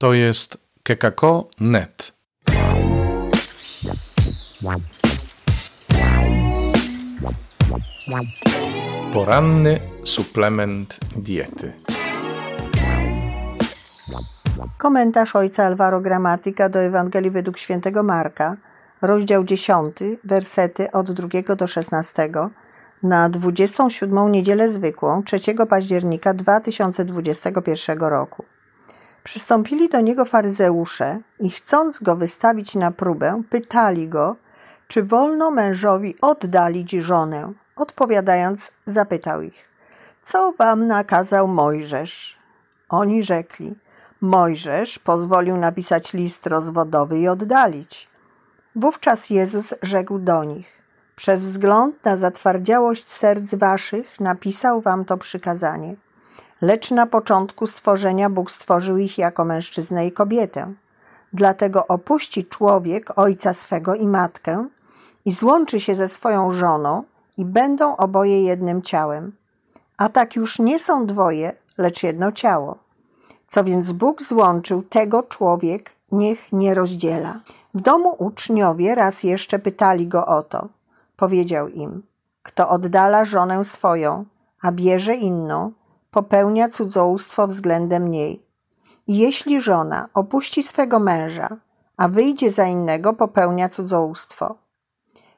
To jest kekako.net. Poranny suplement diety. Komentarz ojca Alvaro Gramatyka do Ewangelii według świętego Marka, rozdział 10, wersety od 2 do 16, na 27 niedzielę zwykłą 3 października 2021 roku. Przystąpili do niego faryzeusze i chcąc go wystawić na próbę, pytali go, czy wolno mężowi oddalić żonę. Odpowiadając, zapytał ich, co wam nakazał Mojżesz? Oni rzekli, Mojżesz pozwolił napisać list rozwodowy i oddalić. Wówczas Jezus rzekł do nich, przez wzgląd na zatwardziałość serc waszych napisał wam to przykazanie. Lecz na początku stworzenia Bóg stworzył ich jako mężczyznę i kobietę. Dlatego opuści człowiek ojca swego i matkę i złączy się ze swoją żoną i będą oboje jednym ciałem. A tak już nie są dwoje, lecz jedno ciało. Co więc Bóg złączył, tego człowiek niech nie rozdziela. W domu uczniowie raz jeszcze pytali go o to. Powiedział im: Kto oddala żonę swoją, a bierze inną, popełnia cudzołóstwo względem niej. Jeśli żona opuści swego męża, a wyjdzie za innego, popełnia cudzołóstwo.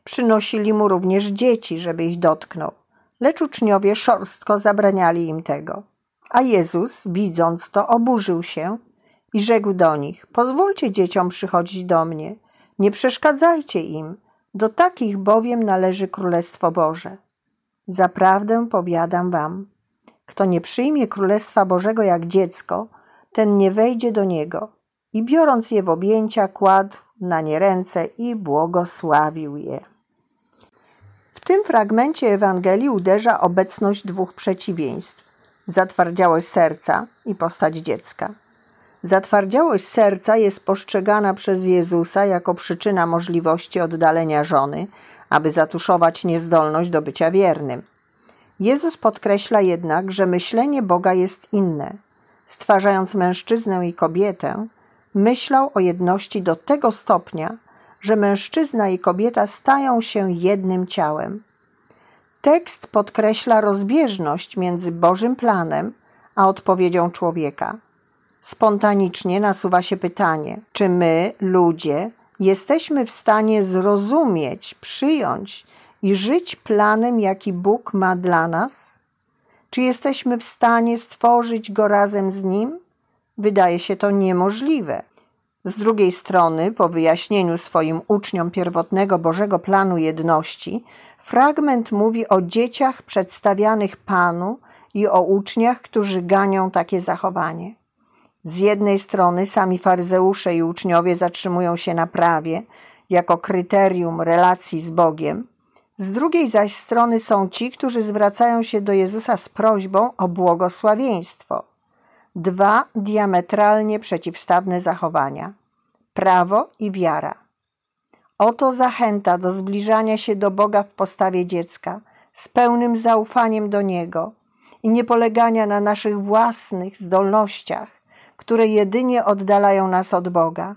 Przynosili mu również dzieci, żeby ich dotknął, lecz uczniowie szorstko zabraniali im tego. A Jezus, widząc to, oburzył się i rzekł do nich: Pozwólcie dzieciom przychodzić do mnie, nie przeszkadzajcie im, do takich bowiem należy Królestwo Boże. Zaprawdę powiadam wam, kto nie przyjmie Królestwa Bożego jak dziecko, ten nie wejdzie do niego. I biorąc je w objęcia, kładł na nie ręce i błogosławił je. W tym fragmencie Ewangelii uderza obecność dwóch przeciwieństw: zatwardziałość serca i postać dziecka. Zatwardziałość serca jest postrzegana przez Jezusa jako przyczyna możliwości oddalenia żony, aby zatuszować niezdolność do bycia wiernym. Jezus podkreśla jednak, że myślenie Boga jest inne. Stwarzając mężczyznę i kobietę, myślał o jedności do tego stopnia, że mężczyzna i kobieta stają się jednym ciałem. Tekst podkreśla rozbieżność między Bożym planem a odpowiedzią człowieka. Spontanicznie nasuwa się pytanie, czy my, ludzie, jesteśmy w stanie zrozumieć, przyjąć i żyć planem, jaki Bóg ma dla nas? Czy jesteśmy w stanie stworzyć go razem z Nim? Wydaje się to niemożliwe. Z drugiej strony, po wyjaśnieniu swoim uczniom pierwotnego Bożego planu jedności, fragment mówi o dzieciach przedstawianych Panu i o uczniach, którzy ganią takie zachowanie. Z jednej strony sami faryzeusze i uczniowie zatrzymują się na prawie jako kryterium relacji z Bogiem, z drugiej zaś strony są ci, którzy zwracają się do Jezusa z prośbą o błogosławieństwo. Dwa diametralnie przeciwstawne zachowania prawo i wiara. Oto zachęta do zbliżania się do Boga w postawie dziecka, z pełnym zaufaniem do Niego i nie polegania na naszych własnych zdolnościach, które jedynie oddalają nas od Boga.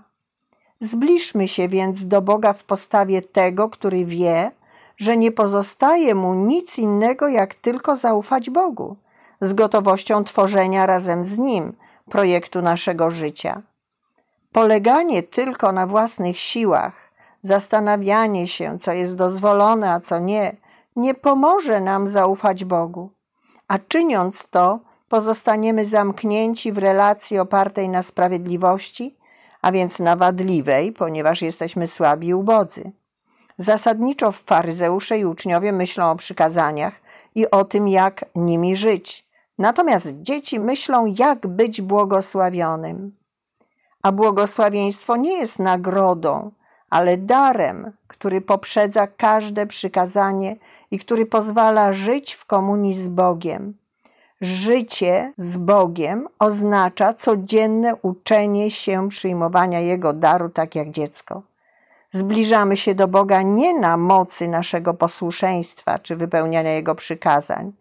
Zbliżmy się więc do Boga w postawie tego, który wie, że nie pozostaje mu nic innego, jak tylko zaufać Bogu, z gotowością tworzenia razem z Nim projektu naszego życia. Poleganie tylko na własnych siłach, zastanawianie się, co jest dozwolone, a co nie, nie pomoże nam zaufać Bogu. A czyniąc to, pozostaniemy zamknięci w relacji opartej na sprawiedliwości, a więc na wadliwej, ponieważ jesteśmy słabi i ubodzy. Zasadniczo faryzeusze i uczniowie myślą o przykazaniach i o tym, jak nimi żyć. Natomiast dzieci myślą, jak być błogosławionym. A błogosławieństwo nie jest nagrodą, ale darem, który poprzedza każde przykazanie i który pozwala żyć w komunii z Bogiem. Życie z Bogiem oznacza codzienne uczenie się przyjmowania Jego daru tak jak dziecko. Zbliżamy się do Boga nie na mocy naszego posłuszeństwa czy wypełniania Jego przykazań,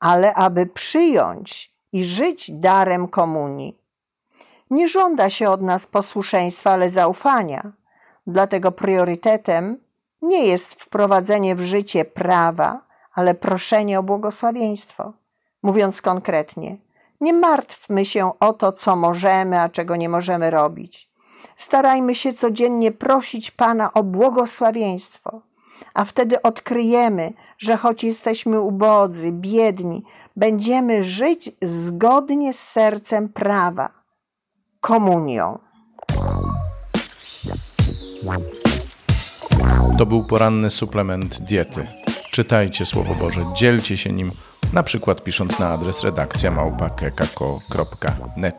ale aby przyjąć i żyć darem komunii. Nie żąda się od nas posłuszeństwa, ale zaufania. Dlatego priorytetem nie jest wprowadzenie w życie prawa, ale proszenie o błogosławieństwo. Mówiąc konkretnie, nie martwmy się o to, co możemy, a czego nie możemy robić. Starajmy się codziennie prosić Pana o błogosławieństwo, a wtedy odkryjemy, że choć jesteśmy ubodzy, biedni, będziemy żyć zgodnie z sercem prawa, komunią. To był poranny suplement diety. Czytajcie Słowo Boże, dzielcie się nim, na przykład pisząc na adres redakcja małpa.kekako.net.